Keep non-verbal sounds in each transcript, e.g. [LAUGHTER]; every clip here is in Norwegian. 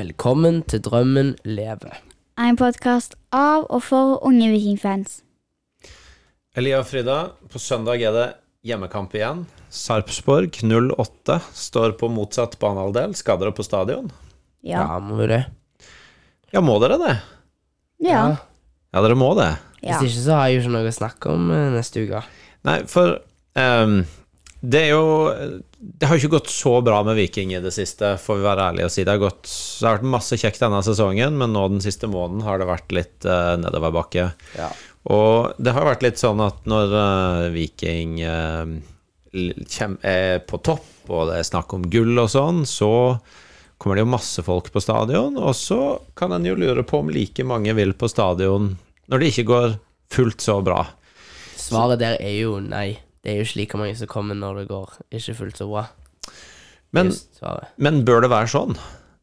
Velkommen til Drømmen lever. En podkast av og for unge vikingfans. Elia og Frida, på søndag er det hjemmekamp igjen. Sarpsborg 08 står på motsatt banehalvdel. Skal dere på stadion? Ja. Ja, må vi det? Ja, må dere det? Ja. Ja, dere må det. ja. Hvis ikke så har jeg jo ikke noe å snakke om eh, neste uke. Nei, for um, det er jo Det har jo ikke gått så bra med Viking i det siste, får vi være ærlige og si. Det har, gått, det har vært masse kjekt denne sesongen, men nå den siste måneden har det vært litt uh, nedoverbakke. Ja. Og det har vært litt sånn at når uh, Viking uh, kjem, er på topp, og det er snakk om gull og sånn, så kommer det jo masse folk på stadion, og så kan en jo lure på om like mange vil på stadion når det ikke går fullt så bra. Svaret der er jo nei. Det er jo ikke like mange som kommer når det går ikke fullt så bra. Men, men bør det være sånn?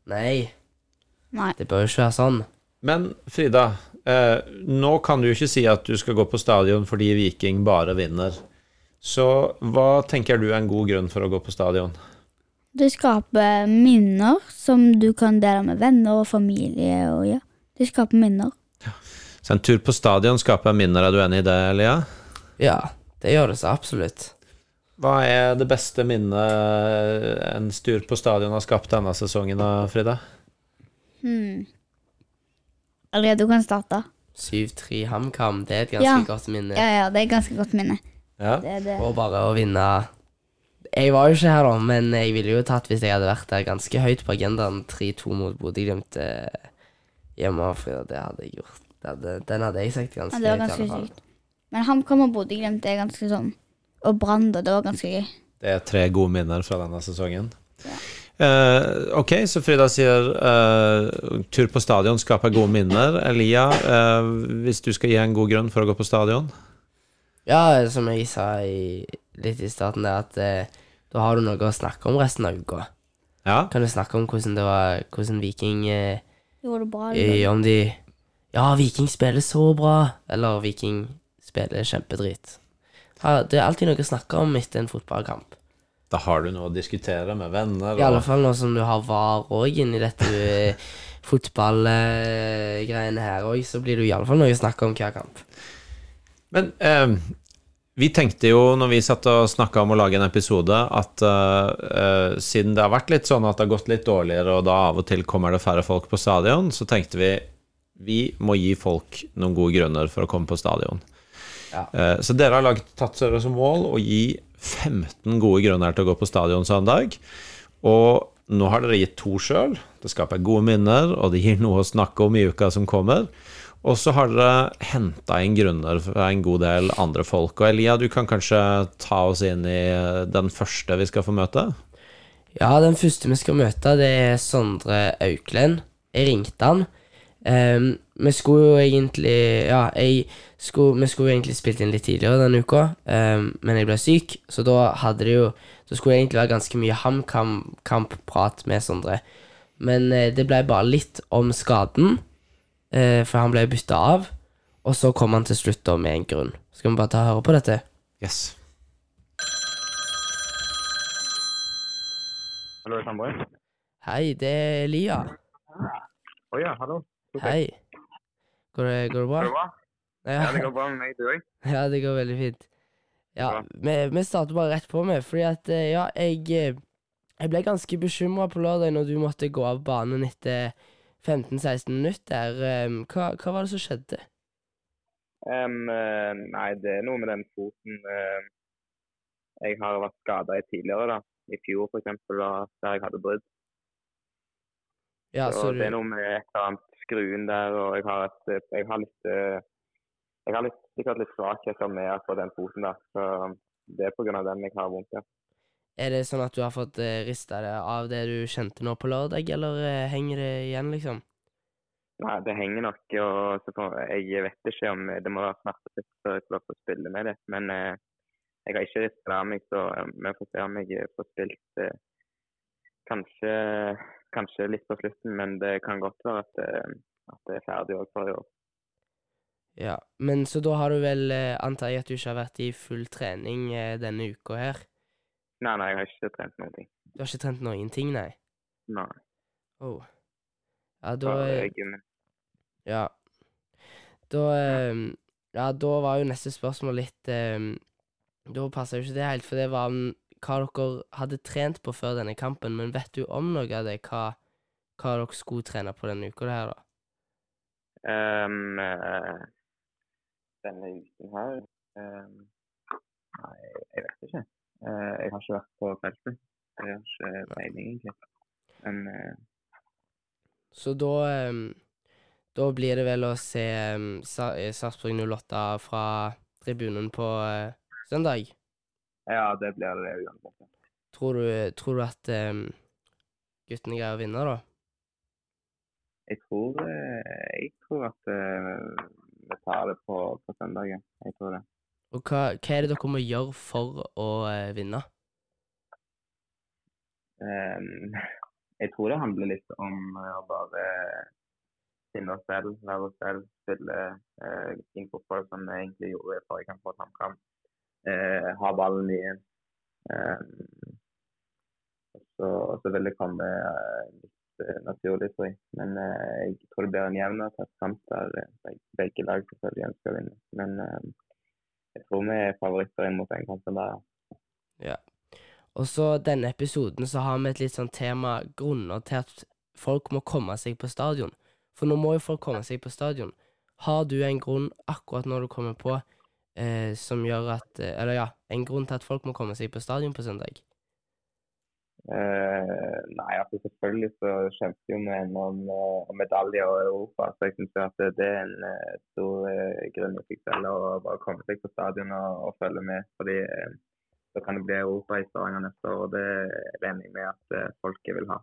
Nei, Nei. det bør jo ikke være sånn. Men Frida, eh, nå kan du jo ikke si at du skal gå på stadion fordi Viking bare vinner. Så hva tenker du er en god grunn for å gå på stadion? Det skaper minner som du kan dele med venner og familie. Og ja, det skaper minner. Så en tur på stadion skaper minner, er du enig i det, Elia? Ja, det gjør det så absolutt. Hva er det beste minnet en stur på stadion har skapt denne sesongen, Frida? Hmm. Allerede du kan starte. 7-3 HamKam, det er et ganske Ja. godt minne. Ja, ja, det er et ganske godt minne. Ja. Det er det. Og bare å vinne Jeg var jo ikke her, da, men jeg ville jo tatt hvis jeg hadde vært der ganske høyt på agendaen. 3-2 mot Bodø-Glimt eh, hjemme. For det hadde jeg gjort. Det hadde, den hadde jeg sagt ganske Ja, det var høyt, i ganske alle fall. sykt. Men HamKam og Bodø-Glimt er ganske sånn Og Brann, da. Det var ganske gøy. Det er tre gode minner fra denne sesongen. Eh, ok, så Frida sier uh, tur på stadion skaper gode minner. Elia, uh, hvis du skal gi en god grunn for å gå på stadion? Ja, som jeg sa i, litt i starten, er at da har du noe å snakke om resten av uka. Ja. Kan du snakke om hvordan det var Hvordan Viking Gjorde det bra. Eller? Om de Ja, Viking spiller så bra. Eller Viking spiller kjempedrit. Det er alltid noe å snakke om etter en fotballkamp. Da har du noe å diskutere med venner. I alle fall nå som du har VAR òg inni dette eh, fotballgreiene her òg, så blir det i alle fall noe å snakke om hver kamp. men eh, vi tenkte jo når vi satt og snakka om å lage en episode, at eh, eh, siden det har vært litt sånn at det har gått litt dårligere, og da av og til kommer det færre folk på stadion, så tenkte vi vi må gi folk noen gode grunner for å komme på stadion. Ja. Eh, Så dere har lagt, tatt dere som mål å gi 15 gode grunner til å gå på stadion søndag. Og nå har dere gitt to sjøl. Det skaper gode minner, og det gir noe å snakke om i uka som kommer. Og så har dere henta inn grunner fra en god del andre folk. Og Elia, du kan kanskje ta oss inn i den første vi skal få møte? Ja, den første vi skal møte, det er Sondre Auklend. Jeg ringte han. Ehm, vi skulle jo egentlig Ja, jeg skulle, vi skulle jo egentlig spilt inn litt tidligere denne uka, um, men jeg ble syk, så da hadde det jo Da skulle det egentlig være ganske mye HamKam-kampprat med Sondre. Men uh, det ble bare litt om skaden, uh, for han ble bytta av. Og så kom han til slutt da med en grunn. Skal vi bare ta og høre på dette? Yes. Hallo, Sandberg. Hei, det er Lia. Å ja, hallo. Hei. Går det, går det bra? Går det bra? Ja. Ja, det går bra med meg, du òg. [LAUGHS] Ja, det går veldig fint. Ja, vi, vi starter bare rett på med, fordi at eh, ja, jeg, eh, jeg ble ganske bekymra på lørdag når du måtte gå av banen etter 15-16 minutter. Eh, Hva, hva var det som skjedde? Eh, nei, det er noe med den foten Jeg har vært skada i tidligere, da. I fjor f.eks., der jeg hadde brudd. Ja, så så du, det er noe med et eller annet skruen der, og jeg har, et, jeg har litt eh, Jeg har litt, sikkert litt svakheter med på den foten der. Så det er pga. den jeg har vondt, ja. Er det sånn at du har fått uh, rista det av det du kjente nå på lørdag, eller eh, henger det igjen, liksom? Nei, det henger nok. og så Jeg vet ikke om det må være smertefritt før jeg får lov til å spille med det. Men eh, jeg har ikke rista det av meg, så eh, vi får se om jeg får spilt eh, kanskje, kanskje litt på slutten. Men det kan godt være at, det, at det er ferdig òg for i år. Ja, men så da har du vel, eh, antar jeg at du ikke har vært i full trening eh, denne uka her? Nei, nei, jeg har ikke trent noen ting. Du har ikke trent noen ting, nei? Nei. Oh. Ja, da eh, eh. Ja. Da eh, Ja, da var jo neste spørsmål litt eh, Da passa jo ikke det helt, for det var om hva dere hadde trent på før denne kampen, men vet du om noe av det? Hva, hva dere skulle trene på denne uka her, da? Um, denne uken her um, Nei, jeg vet ikke. Uh, jeg har ikke vært på feltet. Jeg har ikke peiling, egentlig. Men uh... Så da um, Da blir det vel å se um, Sa Sarpsborg 08 fra tribunen på uh, søndag. Ja, det blir det uansett. Tror du, tror du at um, guttene greier å vinne, da? Jeg tror, eh, jeg tror at vi tar det på, på søndagen. Jeg tror det. Og hva, hva er det dere må gjøre for å uh, vinne? Um, jeg tror det handler litt om å bare finne oss selv, være oss selv, spille uh, fin fotball som vi egentlig gjorde i forrige kamp mot HamKam. Eh, ha ballen i en. og så, så vil det komme eh, litt eh, naturlig, tror jeg. Men eh, jeg tror det blir en jevn og tett kamp der begge, lag selvfølgelig ønsker å vinne. Men eh, jeg tror vi er favoritter inn mot den kampen der. Ja. Og så denne episoden så har vi et litt sånn tema grunner til at folk må komme seg på stadion. For nå må jo folk komme seg på stadion. Har du en grunn akkurat når du kommer på eh, som gjør at eh, Eller ja, en grunn til at folk må komme seg på stadion på søndag? Eh, nei, altså selvfølgelig så kjemper jo vi om, eh, om medaljer og Europa. Så jeg syns at det, er en eh, stor grunn seg selv å bare komme seg på stadion og, og følge med. Fordi så kan det bli Europa i Stavanger neste år, og det regner jeg med at folket vil ha.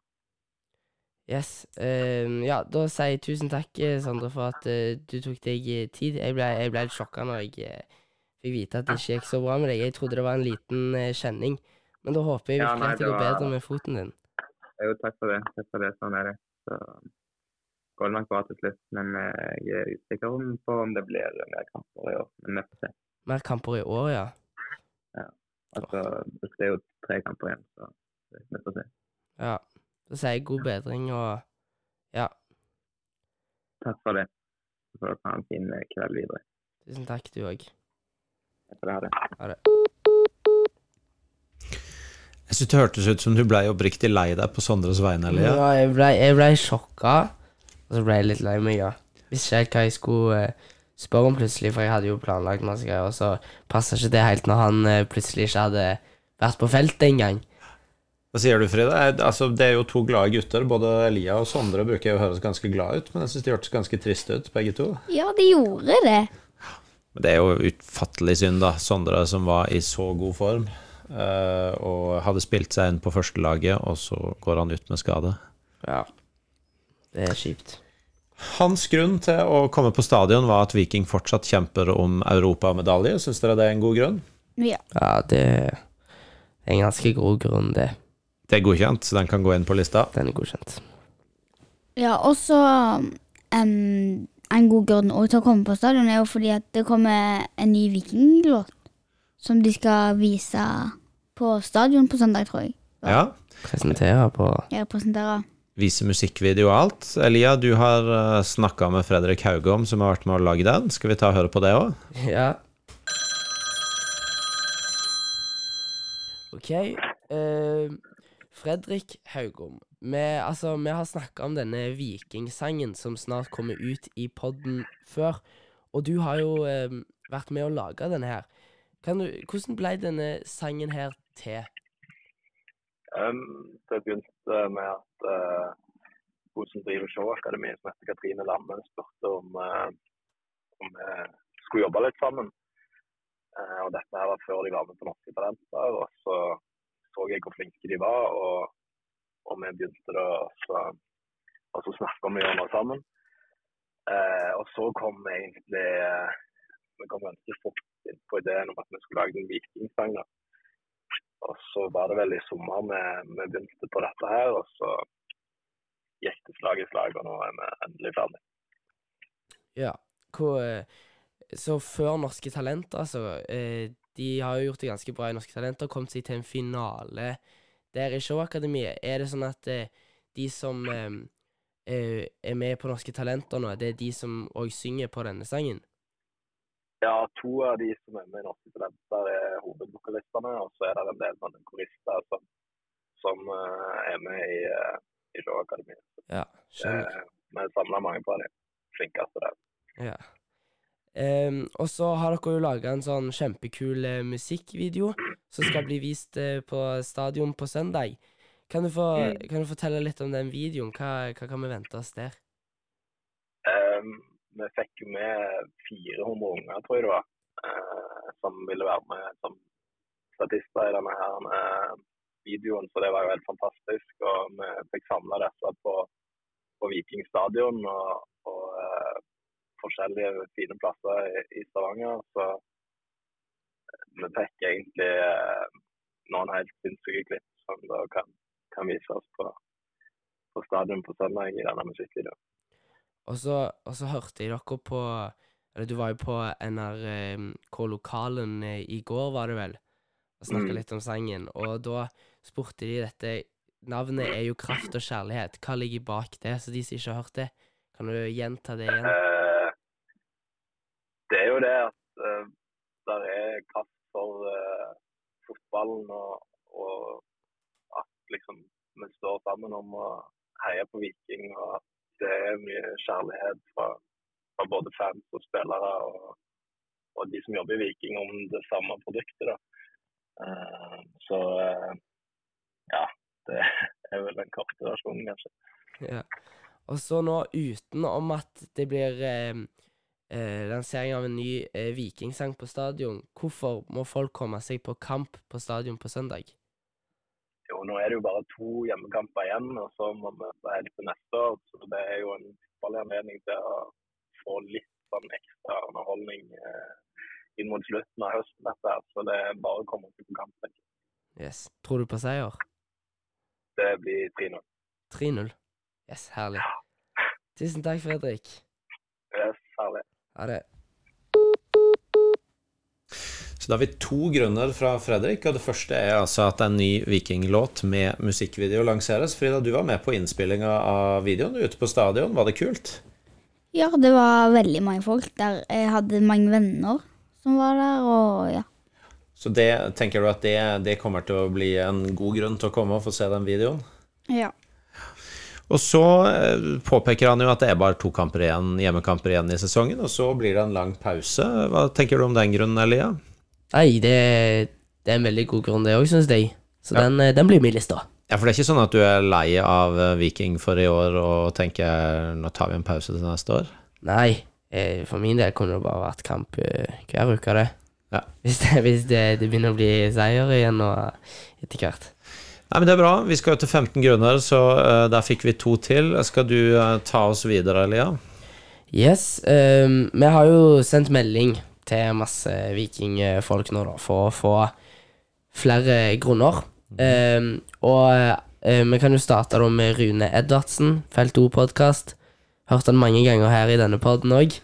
Yes. Eh, ja, da sier jeg tusen takk, Sondre, for at uh, du tok deg tid. Jeg ble, jeg ble litt sjokka når jeg eh, fikk vite at det ikke gikk så bra med deg. Jeg trodde det var en liten eh, kjenning. Men da håper jeg Ja, virkelig nei, at det det går var- bedre med foten din. Jo, takk for det. Takk for det. Sånn er det. Så går det nok bra til slutt. Men eh, jeg er usikker på om det blir mer kamper i år. Men vi får se. Mer kamper i år, ja. Ja. Altså, det er jo tre kamper igjen, så vi får se. Ja. Så sier jeg god bedring og ja. Takk for det. Så får dere ha en fin eh, kveld videre. Tusen takk, du òg. For det. Ha det. Ha det. Jeg synes det hørtes ut som du blei oppriktig lei deg på Sondres vegne. Ja, jeg ble, ble sjokka, og så ble jeg litt lei meg, ja. Visste ikke helt hva jeg skulle eh, spørre om plutselig, for jeg hadde jo planlagt masse greier, og så passa ikke det helt når han eh, plutselig ikke hadde vært på feltet engang. Hva sier du, Frida? Altså, det er jo to glade gutter. Både Elia og Sondre bruker jo å høres ganske glad ut, men jeg syns de hørtes ganske triste ut, begge to. Ja, de gjorde det. Men det er jo utfattelig synd, da. Sondre som var i så god form, uh, og hadde spilt seg inn på førstelaget, og så går han ut med skade. Ja. Det er kjipt. Hans grunn til å komme på stadion var at Viking fortsatt kjemper om europamedalje. Syns dere det er en god grunn? Ja. Ja, det er en ganske god grunn, det. Det er godkjent, så den kan gå inn på lista. Den er godkjent. Ja, og så em, En god grunn til å komme på stadion er jo fordi at det kommer en ny vikinglåt som de skal vise på stadion på søndag, tror jeg. Ja. Presentere på Ja, presentere. Vise musikkvideo og alt. Elia, du har uh, snakka med Fredrik Haugom, som har vært med å lage den. Skal vi ta og høre på det òg? Ja. OK. eh, Fredrik Haugom. Vi, altså, vi har snakka om denne vikingsangen som snart kommer ut i podden før. Og du har jo eh, vært med å lage denne her. Du, hvordan ble denne sangen her til? Um, det begynte med at uh, hun som driver showakademiet, som heter Katrine Lamme, spurte om, uh, om vi skulle jobbe litt sammen. Uh, og dette her var før de var med på Norske Talenter. Og så så jeg hvor flinke de var, og, og vi begynte da så, og så snakka vi om det sammen. Eh, og så kom egentlig eh, Vi kom ganske fort inn på ideen om at vi skulle lage en vikingsang. Og så var det vel i sommer vi, vi begynte på dette her, og så gikk det slag i slag, og nå er vi endelig ferdig. Ja. Hvor, eh, så før Norske Talenter, altså eh, De har jo gjort det ganske bra i Norske Talenter, kommet seg til en finale der i Showakademiet. Er det sånn at eh, de som eh, eh, er med på Norske Talenter nå, det er de som òg synger på denne sangen? Ja, to av de som er med i Norske Talenter er hovedvokalistene, og så er det en del sånne korister som, som eh, er med i, uh, i Showakademiet. Ja, skjønner. Eh, Vi samler mange på de Flinkeste der. Ja. Ehm, og så har dere jo laga en sånn kjempekul uh, musikkvideo som skal bli vist uh, på stadion på søndag. Kan du, få, Mm. kan du fortelle litt om den videoen? Hva, hva kan vi vente oss der? Um, vi fikk jo med 400 unger, tror jeg det var, uh, som ville være med som statister i denne her videoen. Så det var jo helt fantastisk. Og vi fikk samla disse på, på Viking stadion og, og forskjellige fine plasser i, i Stavanger. Så eh, vi fikk egentlig eh, noen helt sinnssyke klipp som da kan, kan vises på, på stadion på søndag i denne musikkvideoen. Og så, og så hørte jeg dere på Eller du var jo på NRK Lokalen eh, i går, var det vel? Og snakka Mm. litt om sangen. Og da spurte de dette Navnet er jo Kraft og kjærlighet. Hva ligger bak det? Så de som ikke har hørt det, kan du gjenta det igjen? Eh, det jo det at uh, der er kraft for uh, fotballen, og, og at liksom vi står sammen om å heie på Viking. Og at det er mye kjærlighet fra, fra både fans og spillere og, og de som jobber i Viking om det samme produktet. da. Uh, så uh, ja, det er vel den korte versjonen, kanskje. Ja. Og så nå, utenom at det blir eh, eh, lansering av en ny eh, vikingsang på stadion, hvorfor må folk komme seg på kamp på stadion på søndag? Jo, nå er det jo bare to hjemmekamper igjen, og så må vi helt til neste år. Så det er jo en anledning til å få litt sånn ekstra underholdning eh, inn mot slutten av høsten. dette. Så det er bare å komme seg på kamp. Yes. Tror du på seier? Det blir 3-0. 3-0. Yes, herlig. Tusen takk, Fredrik. Yes, herlig. Ha det. Så da har vi to grunner fra Fredrik, og det første er altså at en ny vikinglåt med musikkvideo lanseres. Frida, du var med på innspillinga av videoen ute på stadion. Var det kult? Ja, det var veldig mange folk der. Jeg hadde mange venner som var der, og ja. Så det, tenker du at det, det kommer til å bli en god grunn til å komme og få se den videoen? Ja. Og så eh, påpeker han jo at det er bare to kamper igjen, hjemmekamper igjen i sesongen, og så blir det en lang pause. Hva tenker du om den grunnen, Elia? Nei, det, det er en veldig god grunn, det òg, syns jeg. Så den, eh, den blir min liste. Ja, for det er ikke sånn at du er lei av eh, Viking for i år og tenker nå tar vi en pause til neste år? Nei, for min del kunne det bare vært kamp hver uke, det. Ja. Hvis, det, hvis det, det begynner å bli seier igjen og etter hvert. Nei, men Det er bra. Vi skal jo til 15 grunner, så eh, der fikk vi to til. Skal du eh, ta oss videre, Elia? Yes, Um, vi har jo sendt melding til masse vikingfolk nå, da, for å få flere grunner. Um, og eh, vi kan jo starte da med Rune Edvardsen, Felt O-podkast. Hørt han mange ganger her i denne poden òg.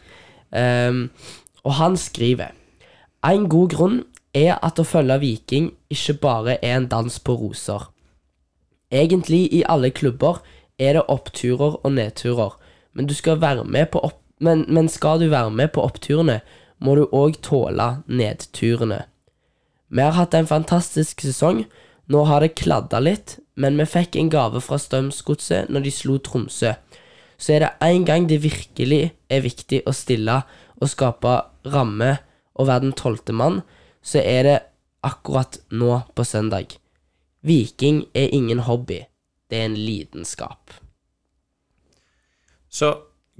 og han skriver En god grunn er at å følge Viking ikke bare er en dans på roser. Egentlig i alle klubber er det oppturer og nedturer, men, du skal opp men, men skal du være med på oppturene, må du òg tåle nedturene. Vi har hatt en fantastisk sesong. Nå har det kladda litt, men vi fikk en gave fra Strømsgodset når de slo Tromsø. Så er det en gang det virkelig er viktig å stille og skape ramme og være den tolvte mann, så er det akkurat nå på søndag. Viking er ingen hobby, det er en lidenskap. Så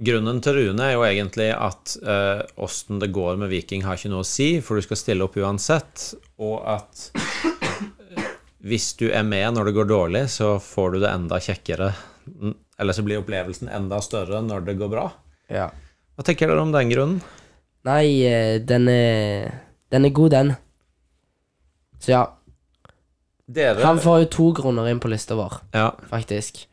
grunnen til Rune er jo egentlig at eh, det går med Viking, har ikke noe å si, for du skal stille opp uansett, og at eh, hvis du er med når det går dårlig, så får du det enda kjekkere. Eller så blir opplevelsen enda større når det går bra. Ja. Hva tenker dere om den grunnen? Nei, eh, den er, den er god, den. Så ja, Dere han får jo to grunner inn på lista vår, Ja, faktisk.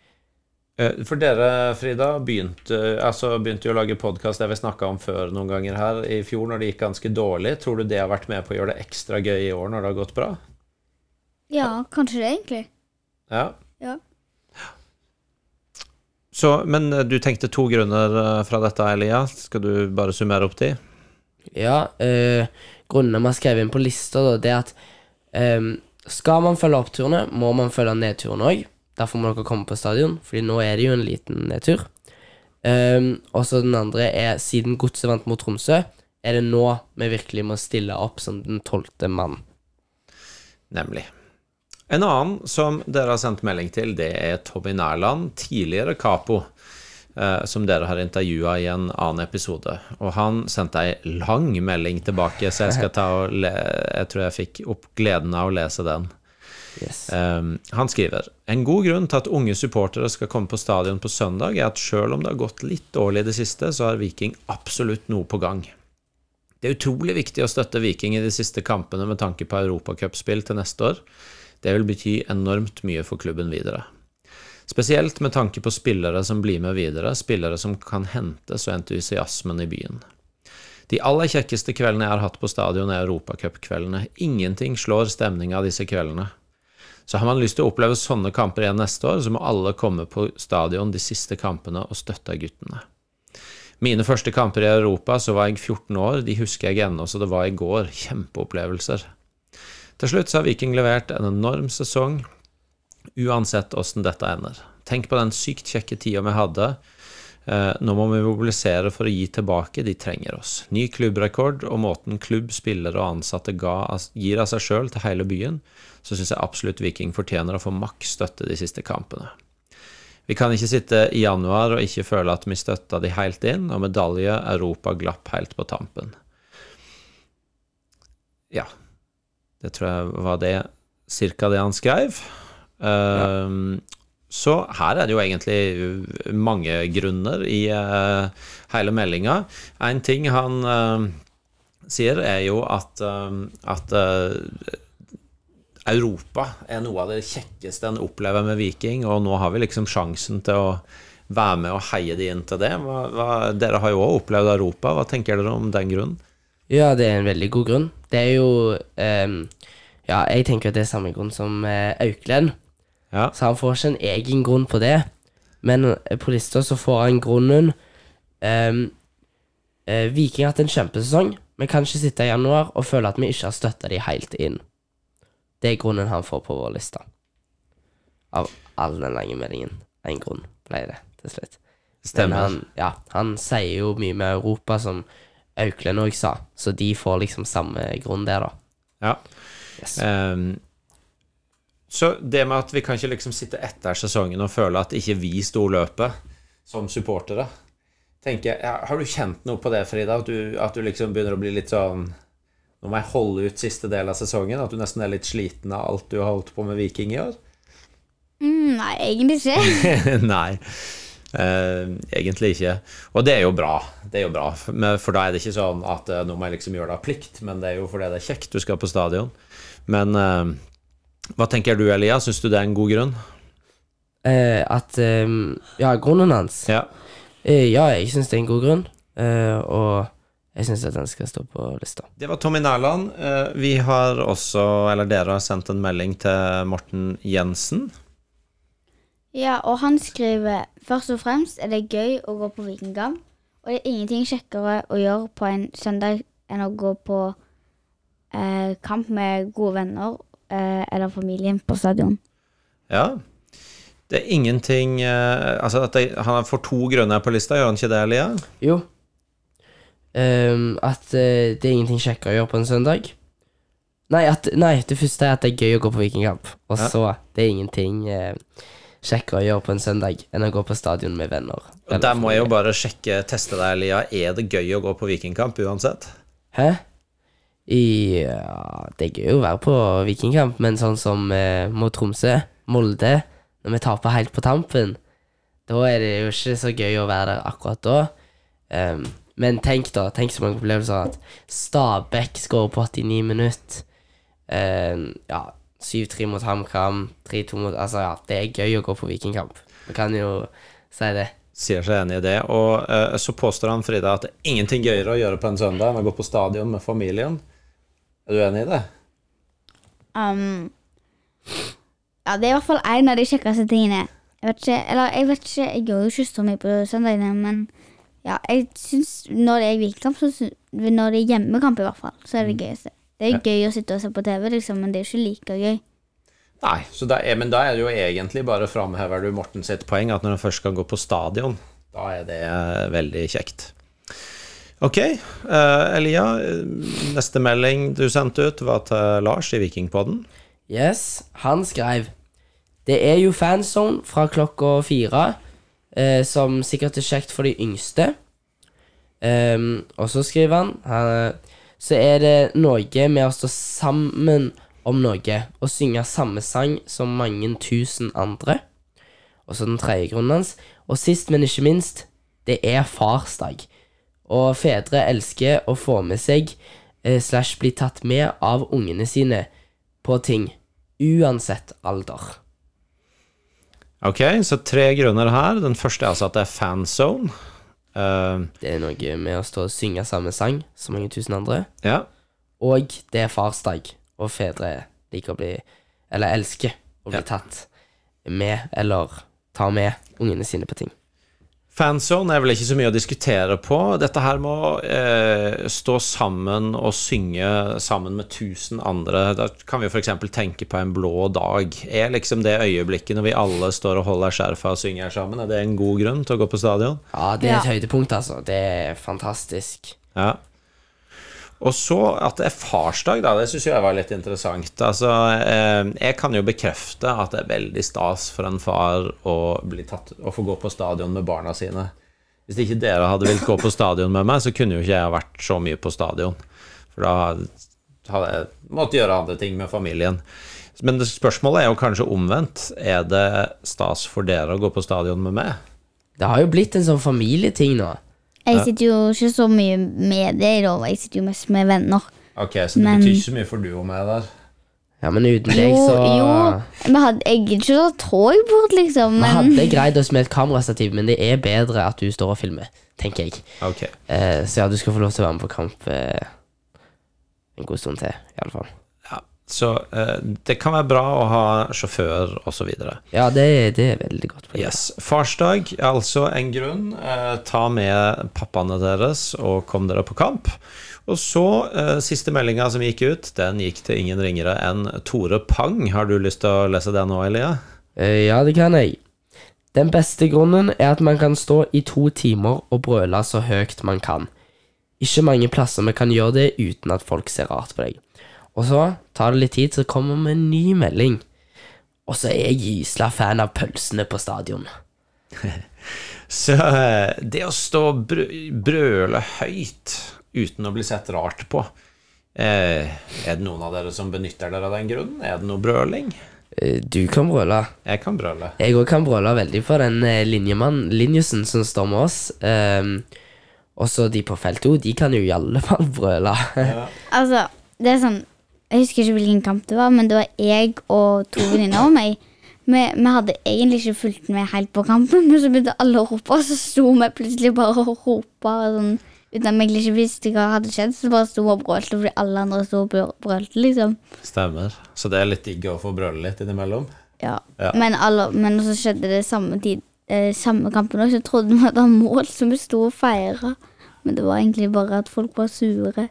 Eh, For dere, Frida, begynte, altså begynte jo å lage podkast det vi snakka om før noen ganger her i fjor, når det gikk ganske dårlig. Tror du det har vært med på å gjøre det ekstra gøy i år når det har gått bra? Ja, kanskje det, egentlig. Ja. Ja. Så, men eh, du tenkte to grunner eh, fra dette, Elia. Skal du bare summere opp de? Ja, øh, grunnene vi har skrevet inn på lista, da, det er at eh, skal man følge oppturene, må man følge nedturene òg. Derfor må dere komme på stadion, Fordi nå er det jo en liten nedtur. Um, og så den andre er siden Godset vant mot Tromsø, er det nå vi virkelig må stille opp som den tolvte mann. Nemlig. En annen som dere har sendt melding til, det er Tommy Nærland, tidligere Capo, eh, som dere har intervjua i en annen episode. Og han sendte ei lang melding tilbake, så jeg skal ta og le Jeg tror jeg fikk opp gleden av å lese den. Yes. Um, han skriver En god grunn til at unge supportere skal komme på stadion på søndag, er at selv om det har gått litt dårlig i det siste, så har Viking absolutt noe på gang. Det er utrolig viktig å støtte Viking i de siste kampene med tanke på europacupspill til neste år. Det vil bety enormt mye for klubben videre. Spesielt med tanke på spillere som blir med videre, spillere som kan hentes og entusiasmen i byen. De aller kjekkeste kveldene jeg har hatt på stadion, er europacupkveldene. Ingenting slår stemninga disse kveldene. Så har man lyst til å oppleve sånne kamper igjen neste år, så må alle komme på stadion de siste kampene og støtte guttene. Mine første kamper i Europa, så var jeg 14 år, de husker jeg ennå, så det var i går. Kjempeopplevelser. Til slutt så har Viking levert en enorm sesong, uansett åssen dette ender. Tenk på den sykt kjekke tida vi hadde. Eh, Nå må vi mobilisere for å gi tilbake, de trenger oss. Ny klubbrekord og måten klubb, spillere og ansatte ga, gir av seg sjøl til hele byen, så syns jeg absolutt Viking fortjener å få maks støtte de siste kampene. Vi kan ikke sitte i januar og ikke føle at vi støtta de helt inn, og medalje Europa glapp helt på tampen. Ja, det tror jeg var det cirka det han skrev. Um, Så her er det jo egentlig mange grunner i uh, hele meldinga. En ting han uh, sier, er jo at, uh, at Europa er noe av det kjekkeste en opplever med Viking, og nå har vi liksom sjansen til å være med og heie de inn til det. Hva, hva, dere har jo òg opplevd Europa, hva tenker dere om den grunnen? Ja, det er en veldig god grunn. Det er jo um, Ja, jeg tenker at det er samme grunn som uh, Auklend. Ja. Så han får ikke en egen grunn på det. Men eh, på lista så får han grunnen um, eh, Viking har hatt en kjempesesong. Vi kan ikke sitte i januar og føle at vi ikke har støtta de helt inn. Det er grunnen han får på vår liste. Av all den lange meldingen. Én grunn ble det til slutt. Men Stemmer. han, ja, han sier jo mye med Europa, som Auklend òg sa, så de får liksom samme grunn der, da. Ja. Yes. Ehm, så det med at vi kan ikke liksom sitte etter sesongen og føle at ikke vi sto løpet som supportere tenker Har du kjent noe på det, Frida? At du, at du liksom begynner å bli litt sånn Nå må jeg holde ut siste del av sesongen? At du nesten er litt sliten av alt du har holdt på med Viking i år? Mm, nei, egentlig ikke. [LAUGHS] Nei. eh, egentlig ikke. Og det er jo bra. Det er jo bra. Men- For da er det ikke sånn at eh, nå må jeg liksom gjøre det av plikt, men det er jo fordi det er kjekt du skal på stadion. Men eh, hva tenker du, Elia? Syns du det er en god grunn? Eh, at ehm, Ja, grunnen hans Ja. eh, Ja, jeg syns det er en god grunn, eh, og jeg syns at den skal stå på lista. Det var Tommy Nærland. Eh, Vi har også, eller dere har sendt en melding til Morten Jensen. Ja, og han skriver først og fremst er det gøy å gå på vikingkamp, og det er ingenting kjekkere å gjøre på en søndag enn å gå på eh, kamp med gode venner eh, eller familien på stadion. Ja. Det er ingenting eh, Altså, at det, han får to grønne på lista, gjør han ikke det, Elia? Jo. Um, at eh, det er ingenting kjekkere å gjøre på en søndag. Nei, at, nei, det første er at det er gøy å gå på vikingkamp. Og Ja. så det er ingenting eh, kjekkere å gjøre på en søndag enn å gå på stadion med venner. Og Der må jeg jo bare sjekke, teste deg, Elia. Er det gøy å gå på vikingkamp uansett? Hæ? Ja, det er gøy å være på vikingkamp, men sånn som eh, mot Tromsø, Molde, når vi taper helt på tampen, da er det jo ikke så gøy å være der akkurat da. Um, men tenk da, tenk så mange opplevelser at Stabæk skårer på 89 minutter. Um, ja, 7-3 mot HamKam, 3-2 mot Altså, ja, det er gøy å gå på vikingkamp. Vi kan jo si det. Sier seg enig i det. Og uh, så påstår han Frida at det er ingenting gøyere å gjøre på en søndag enn å gå på stadion med familien. Er du enig i det? Um, ja, det er i hvert fall en av de kjekkeste tingene. Jeg vet ikke, eller jeg vet ikke, jeg gjør jo ikke så mye på søndagene, men ja, jeg syns når det er vikingkamp, når det er hjemmekamp i hvert fall, så er det gøyeste. Det er gøy å sitte og se på TV, liksom, men det er ikke like gøy. Nei, er, men da er det jo egentlig bare framhever du Morten sitt poeng, at når han først skal gå på stadion, da er det eh, veldig kjekt. Ok, Uh, Elia, neste melding du sendte ut var til Lars i Vikingpodden. Yes, han skrev Det er jo fanzone fra klokka fire, uh, som sikkert er kjekt for de yngste. Um, og så skriver han, han Så er det noe med å stå sammen om noe og synge samme sang som mange tusen andre. Og så den tredje grunnen hans. Og sist, men ikke minst, det er farsdag. Og fedre elsker å få med seg eh, slash bli tatt med av ungene sine på ting. Uansett alder. Ok, så tre grunner her. Den første er altså at det er fanzone. Uh, Det er noe med å stå og synge samme sang som mange tusen andre. ja, Og det er farsdag, og fedre liker å bli Eller elsker å bli Ja. tatt med, eller ta med ungene sine på ting. Fanzone er vel ikke så mye å diskutere på. Dette her med å eh, stå sammen og synge sammen med tusen andre. Da kan vi f.eks. tenke på en blå dag. Er liksom det øyeblikket når vi alle står og holder skjerfa og synger sammen, er det en god grunn til å gå på stadion? Ja, det er Ja. et høydepunkt, altså. Det er fantastisk. Ja. Og så at det er farsdag, da, det syns jeg var litt interessant. Altså, eh, jeg kan jo bekrefte at det er veldig stas for en far å, tatt, å få gå på stadion med barna sine. Hvis ikke dere hadde villet gå på stadion med meg, så kunne jo ikke jeg vært så mye på stadion. For da hadde jeg måttet gjøre andre ting med familien. Men spørsmålet er jo kanskje omvendt. Er det stas for dere å gå på stadion med meg? Det har jo blitt en sånn familieting nå. Jeg sitter jo ikke så mye med det i dag, jeg sitter jo mest med venner. Ok, så det Men- betyr ikke så mye for du og meg der. Ja, men uten deg, Jo, så jo, vi hadde, jeg gidder ikke å ta togbord, liksom, Vi men hadde greid oss med et kamerastativ, men det er bedre at du står og filmer, tenker jeg. Ok. Eh, så ja, du skal få lov til å være med på kamp eh, en god stund til, i alle fall. Ja, så eh, det kan være bra å ha sjåfør osv. Ja, det, det er veldig godt. Yes. Farsdag er altså en grunn. Eh, ta med pappaene deres og kom dere på kamp. Og så, eh, siste meldinga som gikk ut, den gikk til ingen ringere enn Tore Pang. Har du lyst til å lese den nå, Elia? Eh, ja, det kan jeg. Den beste grunnen er at man kan stå i to timer og brøle så høyt man kan. Ikke mange plasser vi kan gjøre det uten at folk ser rart på deg. Og så tar det litt tid, så kommer vi med en ny melding. Og så er jeg gysla fan av pølsene på stadion. [LAUGHS] Så eh, det å stå og brø brøle høyt uten å bli sett rart på eh, Er det noen av dere som benytter dere av den grunnen? Er det noe brøling? Eh, du kan brøle. Jeg kan brøle. Jeg òg kan brøle veldig for den linjemannen, linjemann, som står med oss. Um, og så de på felt òg, de kan jo i alle fall brøle. [LAUGHS] altså, det er sånn Jeg husker ikke hvilken kamp det var, men det var jeg og to venninner og meg. Vi, vi hadde egentlig ikke fulgt med helt på kampen, men så begynte alle å rope, og så sto vi plutselig bare og ropa sånn, uten at vi egentlig ikke visste hva hadde skjedd. Så bare sto og brølte fordi alle andre sto og brølte, liksom. Stemmer. Så det er litt digg å få brøle litt innimellom? Ja. Ja. Men, alle, men så skjedde det samme tid eh, Samme kampen òg, så trodde vi at det var mål, så vi sto og feira. Men det var egentlig bare at folk var sure.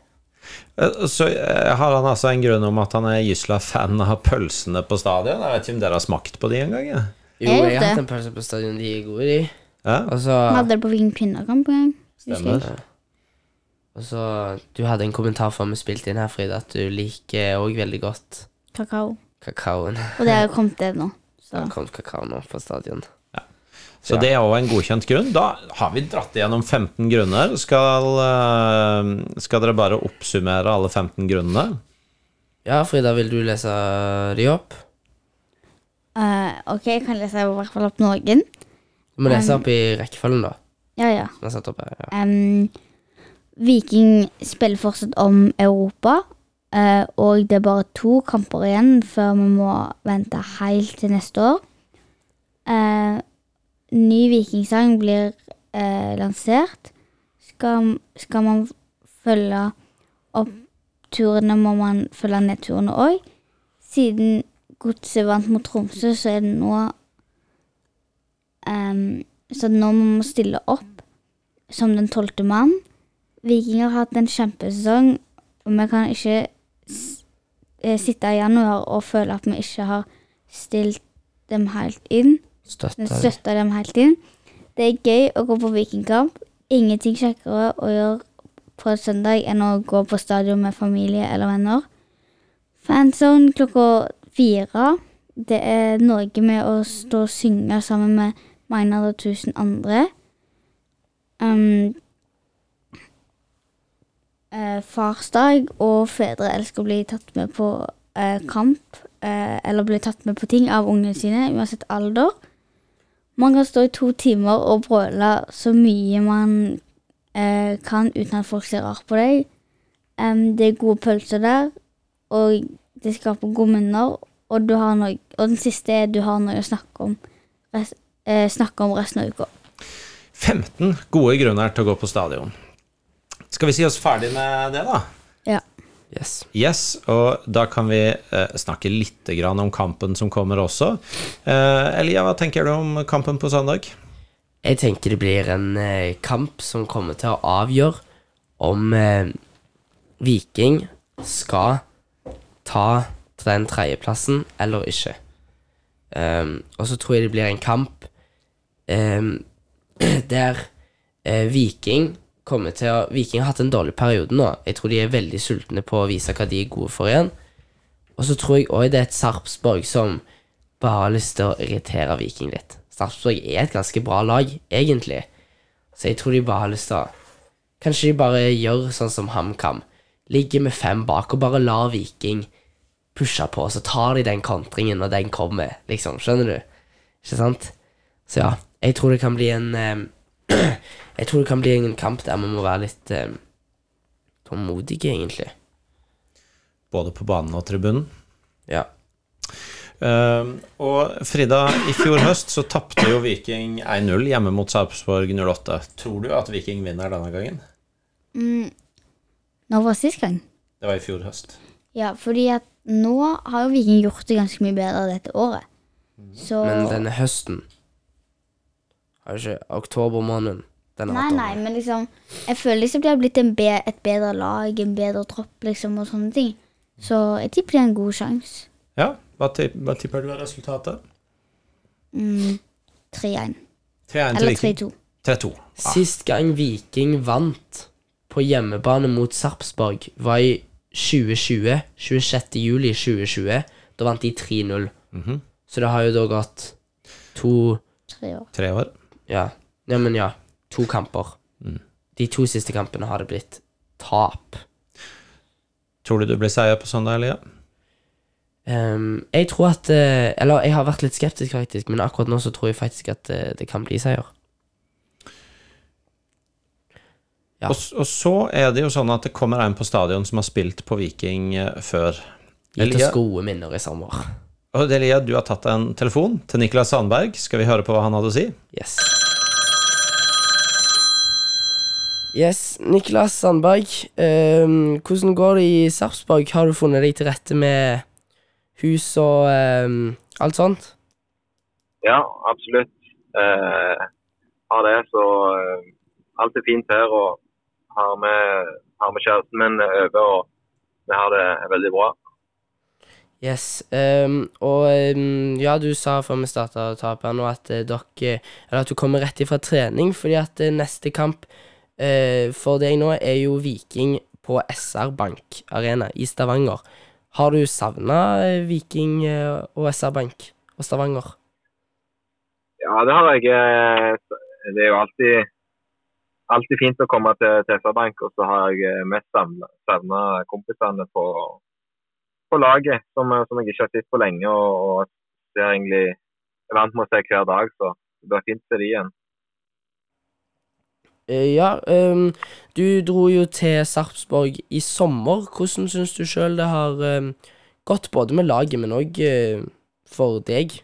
Eh, Så eh, har han altså en grunn om at han er gysla fan av pølsene på stadion. Jeg vet ikke om dere har smakt på de en gang? Ja. Jo, Jeg jeg har hatt en pølse på stadion, de er gode, i. Ja, Og Vi hadde det på Viking kvinnekamp en gang. stemmer. og så Du hadde en kommentar før vi spilte inn her, Frida, at du liker òg veldig godt Kakao. kakaoen. Og det har [LAUGHS] kommet det nå. Det har kommet kakao nå på stadion. Så det er òg en godkjent grunn. Da har vi dratt igjennom 15 grunner. Skal, eh, skal dere bare oppsummere alle 15 grunnene? Ja, Frida, vil du lese de opp? Uh, ok, jeg kan lese i hvert fall opp noen. Du må lese Um, opp i rekkefølgen, da. Ja, ja. Opp her. Ja. Um, Viking spiller fortsatt om Europa. uh, og det er bare to kamper igjen før vi må vente helt til neste år. Eh, ny vikingsang blir eh, lansert. Skal, skal man følge opp turene, må man følge nedturene òg. Siden Godset vant mot Tromsø, så er det nå um, så nå må man stille opp som den tolvte mann. Vikinger har hatt en kjempesesong, og vi kan ikke eh, sitte i januar og føle at vi ikke har stilt dem helt inn. Støtter. støtter dem helt inn. Det er gøy å gå på vikingkamp. Ingenting kjekkere å gjøre på søndag enn å gå på stadion med familie eller venner. Fanzone klokka fire. Det er noe med å stå og synge sammen med mange og tusen andre. Um, eh, farsdag og fedre elsker å bli tatt med på eh, kamp, eh, eller bli tatt med på ting av ungene sine, uansett alder. Man kan stå i to timer og brøle så mye man eh, kan uten at folk ser rart på deg. Um, det er gode pølser der, og det skaper gode minner. Og, noe, og den siste er du har noe å snakke om, res, eh, snakke om resten av uka. 15 gode grunner til å gå på stadion. Skal vi si oss ferdig med det, da? Yes. Yes, og da kan vi eh, snakke litt grann om kampen som kommer også. Eh, Elia, hva tenker du om kampen på søndag? Jeg tenker det blir en eh, kamp som kommer til å avgjøre om eh, Viking skal ta den tredjeplassen eller ikke. Um, og så tror jeg det blir en kamp um, [CLEARS THROAT] der eh, Viking kommer til å Viking har hatt en dårlig periode nå. Jeg tror de er veldig sultne på å vise hva de er gode for igjen. Og så tror jeg òg det er et Sarpsborg som bare har lyst til å irritere Viking litt. Sarpsborg er et ganske bra lag, egentlig. Så jeg tror de bare har lyst til å Kanskje de bare gjør sånn som HamKam. Ligger med fem bak og bare lar Viking pushe på, så tar de den kontringen når den kommer, liksom. Skjønner du? Ikke sant? Så ja, jeg tror det kan bli en eh, Jeg tror det kan bli en kamp der vi må være litt eh, tålmodige, egentlig. Både på banen og tribunen. Ja. Uh, og Frida, i fjor høst så tapte jo Viking 1-0 hjemme mot Sarpsborg 08. Tror du at Viking vinner denne gangen? Mm. Når var sist gang? Det var i fjor høst. Ja, fordi at nå har jo Viking gjort det ganske mye bedre dette året. Så Men denne høsten Har det ikke oktobermåneden Den Nei, vært nei, men liksom Jeg føler liksom de har blitt en be et bedre lag, en bedre tropp, liksom, og sånne ting. Så jeg tipper det er en god sjanse. Ja, hva, hva tipper du er resultatet? Mm, 3-1. 3-1 til Eller 3-2. 3-2. Ja. Sist gang Viking vant på hjemmebane mot Sarpsborg, var i 2020. 26. juli 2020. Da vant de 3-0. Mhm. Så det har jo da gått to Tre år. Tre år. Ja, ja men ja. To kamper. Mm. De to siste kampene har det blitt tap. Tror du det blir seier på søndag, Elia? Um, jeg tror at eh, Eller jeg har vært litt skeptisk, faktisk, men akkurat nå så tror jeg faktisk at det, det kan bli seier. Ja. Og, og så er det jo sånn at det kommer en på stadion som har spilt på Viking eh, før. Gitt oss gode minner i sommer. Og Delia, du har tatt en telefon til Niklas Sandberg. Skal vi høre på hva han hadde å si? Yes. Yes, Niklas Sandberg. Um, hvordan går det i Sarpsborg? Har du funnet deg til rette med hus og um, alt sånt? Ja, absolutt. Uh, har det, så uh, alt er fint her. Og har med, har med kjæresten min over, og vi har det veldig bra. Yes. Um, og um, ja, du sa før vi starta å ta nå at uh, dere Eller at du kommer rett ifra trening, fordi at uh, neste kamp uh, for deg nå er jo Viking på SR Bank Arena i Stavanger. Har du savna Viking og SR Bank og Stavanger? Ja, det har jeg. Det er jo alltid, alltid fint å komme til, til SR-Bank, og så har jeg mest savna kompisene på, på laget, som, eh, som jeg ikke har sett på lenge. og, og ser egentlig, jeg er vant med å se hver dag, så det blir fint å se de igjen. Eh, ja, um, du dro jo til Sarpsborg i sommer. Hvordan syns du sjøl det har um, gått, både med laget, men òg for deg?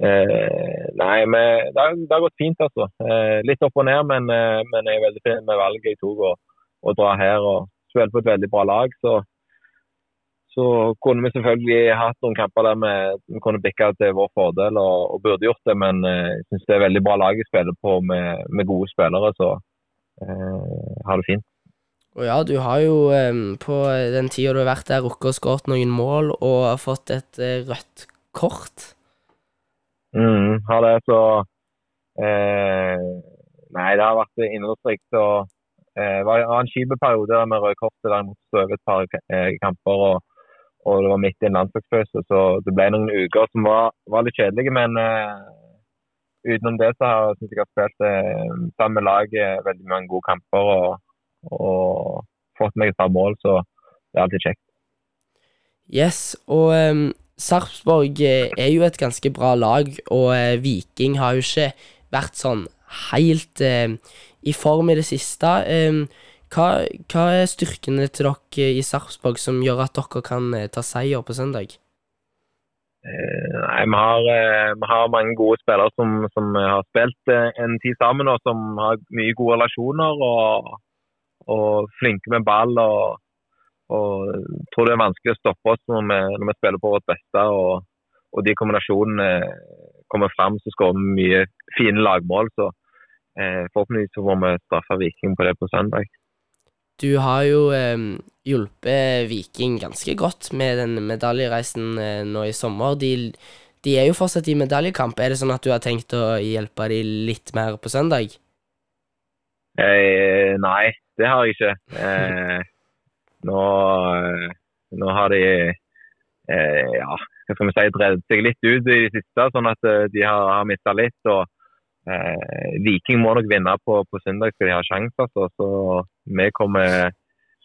Eh, nei, men det, har, det har gått fint, altså. Eh, litt opp og ned, men, eh, men jeg er veldig fin med valget jeg tok å dra her og spille på et veldig bra lag. Så, så kunne vi selvfølgelig hatt noen kamper der vi, kunne bikka til vår fordel og, og burde gjort det, men eh, jeg syns det er veldig bra lag jeg spiller på med, med gode spillere, så eh, har det fint. Og ja, du har jo eh, på den tida du har vært der, rukket å skåret noen mål og har fått et eh, rødt kort. Mm, har det, så eh, Nei, det har vært innholdsrikt. og eh, Det var en kjip periode med røde kort der jeg måtte stå over et par kamper. og og det var midt i en landslagspause, så det ble noen uker som var, var litt kjedelige. Men uh, utenom det så har jeg jeg har spilt uh, sammen med laget veldig mange gode kamper og, og fått meg et par mål, så det er alltid kjekt. Yes, og um, Sarpsborg eh, er jo et ganske bra lag, og uh, Viking har jo ikke vært sånn helt eh, i form i det siste. Um, hva, hva er styrkene til dere i Sarpsborg som gjør at dere kan eh, ta seier på søndag? Eh, nei, vi har, eh, vi har, mange gode spillere som, som har spilt en tid sammen, og som har mye gode relasjoner og, og flinke med ball. og, og tror det er vanskelig å stoppe oss når vi, når vi spiller på vårt beste. og, og de kombinasjonene kommer fram, så skårer vi mye fine lagmål. så eh, Forhåpentligvis så får vi straffe Viking på det på søndag. Du har jo eh, hjulpet Viking ganske godt med den medaljereisen eh, nå i sommer. De, de, er jo fortsatt i medaljekamp. Er det sånn at du har tenkt å hjelpe dem litt mer på søndag? Eh, nei, det har jeg ikke. Eh, [LAUGHS] nå, nå, har de eh, ja, hva skal vi si, drevet seg litt ut i det siste, sånn at eh, de har, har mista litt. og Eh, Viking må nok vinne på, på søndag skal de ha sjanser. Så, så vi kommer,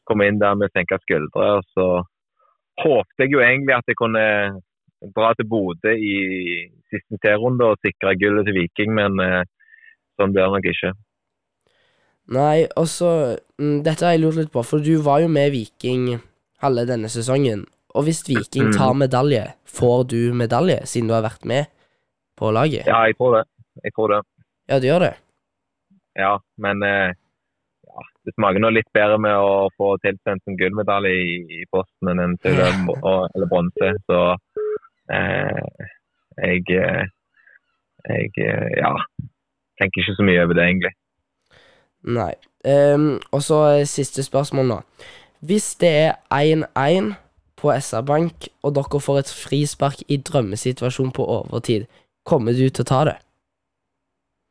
kommer, inn der med senka skuldre. og Så håpte jeg jo egentlig at jeg kunne dra til Bodø i siste serierunde og sikre gullet til Viking, men eh, sånn blir det nok ikke. Nei, og så mm, Dette har jeg lurt litt på, for du var jo med Viking halve denne sesongen. Og hvis Viking tar Mm. medalje, får du medalje, siden du har vært med på laget? Ja, jeg tror det. Jeg tror det. Ja, det gjør det? Ja, men eh, ja, det smaker nå litt bedre med å få tilsendt en gullmedalje i, i posten enn en sølv [LAUGHS] eller bronse. Så eh, jeg, eh, jeg eh, ja, tenker ikke så mye over det, egentlig. Nei. Um, og så siste spørsmål nå. Hvis det er 1-1 på SR-Bank, og dere får et frispark i drømmesituasjon på overtid, kommer du til å ta det?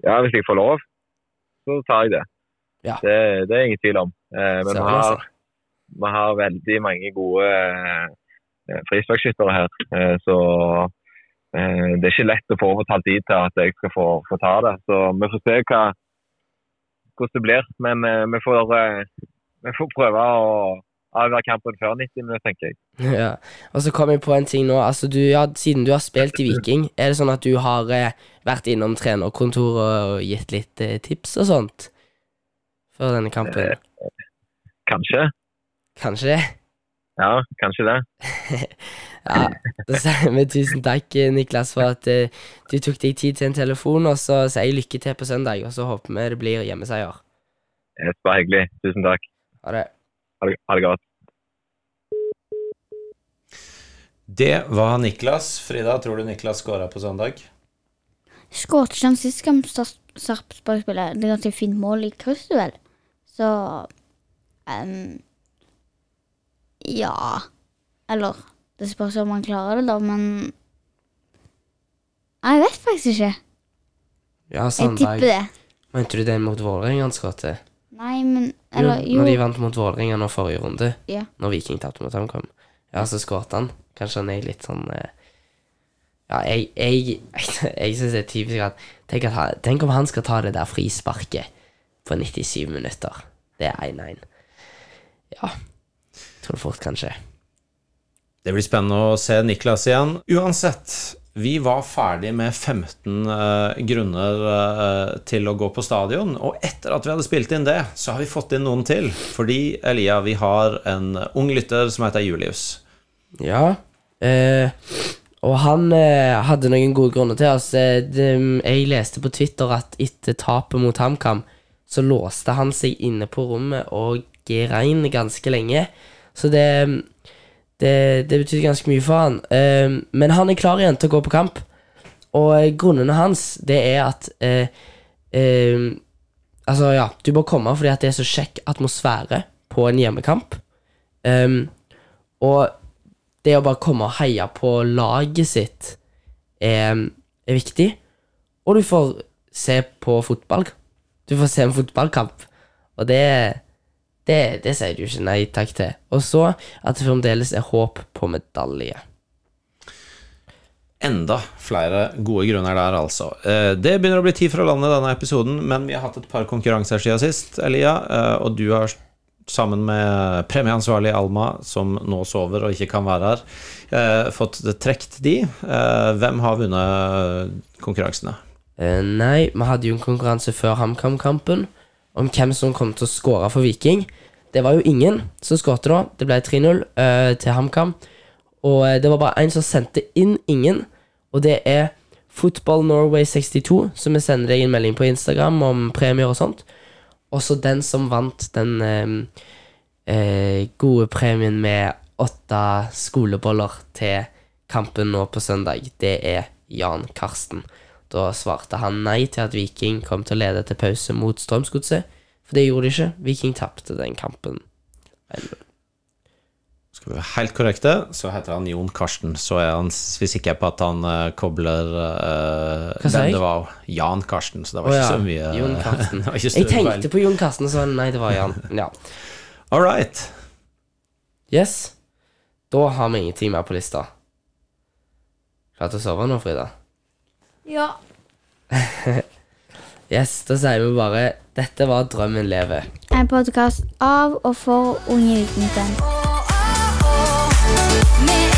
Ja, hvis jeg får lov, så tar jeg det. Ja. Det, det er ingen tvil om. Eh, men vi har, altså. vi har veldig mange gode eh, frisparkskyttere her. Eh, så eh, det er ikke lett å få overtalt de til at jeg skal få, få ta det. Så vi får se hva, hvordan det blir. Men eh, vi, får, eh, vi får prøve å avgjøre kampen før 90 minutter, tenker jeg. [LAUGHS] Ja. Og så kom jeg på en ting nå. Altså, du, ja, siden du har spilt i Viking, er det sånn at du har eh, vært innom trenerkontoret og gitt litt eh, tips og sånt? Før denne kampen? Kanskje. Kanskje det? Ja, kanskje det. [LAUGHS] Ja, da sier vi tusen takk, eh, Niklas, for at eh, du tok deg tid til en telefon, og så sier jeg lykke til på søndag, og så håper vi det blir hjemmeseier. Det var hyggelig. Tusen takk. Ha det. Ha det, ha det godt. Det var Niklas. Frida, tror du Niklas skåra på søndag? Skåret ikke han sist gang Sar- Sarpsborg spiller? Det er ganske fint mål i krysset, vel? Så um, Ja. Eller Det spørs om han klarer det, da, men Jeg vet faktisk ikke. Ja, Jeg tipper det. Mente du det mot Vålerenga han skåret? Nei, men Eller jo. Når de vant mot Vålerenga nå forrige runde, Ja. når Viking tapte mot HamKam. Ja, så skåret han. Kanskje han er litt sånn eh, Ja, jeg Jeg, [LAUGHS] jeg syns det er typisk at tenk, at han, tenk om han skal ta det der frisparket på 97 minutter. Det er 1-1. Ja. Tror det fort kan skje. Det blir spennende å se Niklas igjen. Uansett, vi var ferdig med 15 uh, grunner uh, til å gå på stadion. Og etter at vi hadde spilt inn det, så har vi fått inn noen til. Fordi, Elia, vi har en ung lytter som heter Julius. Ja. Eh, og han eh, hadde noen gode grunner til oss. Eh, det, jeg leste på Twitter at etter tapet mot HamKam, så låste han seg inne på rommet og grein ganske lenge. Så det det, det betydde ganske mye for han. Eh, men han er klar igjen til å gå på kamp. Og eh, grunnene hans, det er at eh, eh, Altså, ja, du bør komme fordi det er så kjekk atmosfære på en hjemmekamp. Ehm, og det å bare komme og heie på laget sitt er, er viktig. Og du får se på fotball. Du får se en fotballkamp. Og det, det, det sier du ikke nei takk til. Og så at det fremdeles er håp på medalje. Enda flere gode grunner der, altså. Eh, Det begynner å bli tid for å lande denne episoden, men vi har hatt et par konkurranser siden sist, Elia, eh, og du har sammen med premieansvarlig Alma, som nå sover og ikke kan være her, eh, fått trukket de. Eh, Hvem har vunnet konkurransene? Eh, nei, vi hadde jo en konkurranse før HamKam-kampen om hvem som kom til å skåre for Viking. Det var jo ingen som skårte nå. Det ble 3-0 uh, til HamKam. Og eh, det var bare én som sendte inn ingen, og det er Football Norway 62, som vi sender deg en melding på Instagram om premier og sånt. Og så den som vant den eh, eh, gode premien med åtte skoleboller til kampen nå på søndag, det er Jan Karsten. Da svarte han nei til at Viking kom til å lede til pause mot Strømsgodset, for det gjorde de ikke. Viking tapte den kampen. Skal vi være helt korrekte, så heter han Jon Karsten. Så er han sikre på at han uh, kobler uh, Hva sa hvem jeg? det var. Jan Karsten, så det var ja, ikke så mye Jon Karsten. [LAUGHS] Jeg tenkte på Jon Karsten, så nei, det var Jan. Ja. All right. Yes. Da har vi ingenting mer på lista. Klar til å sove nå, Frida? Ja. Yes, da sier vi bare Dette var Drømmen lever. En podkast av og for Unge Vikingfan. Vi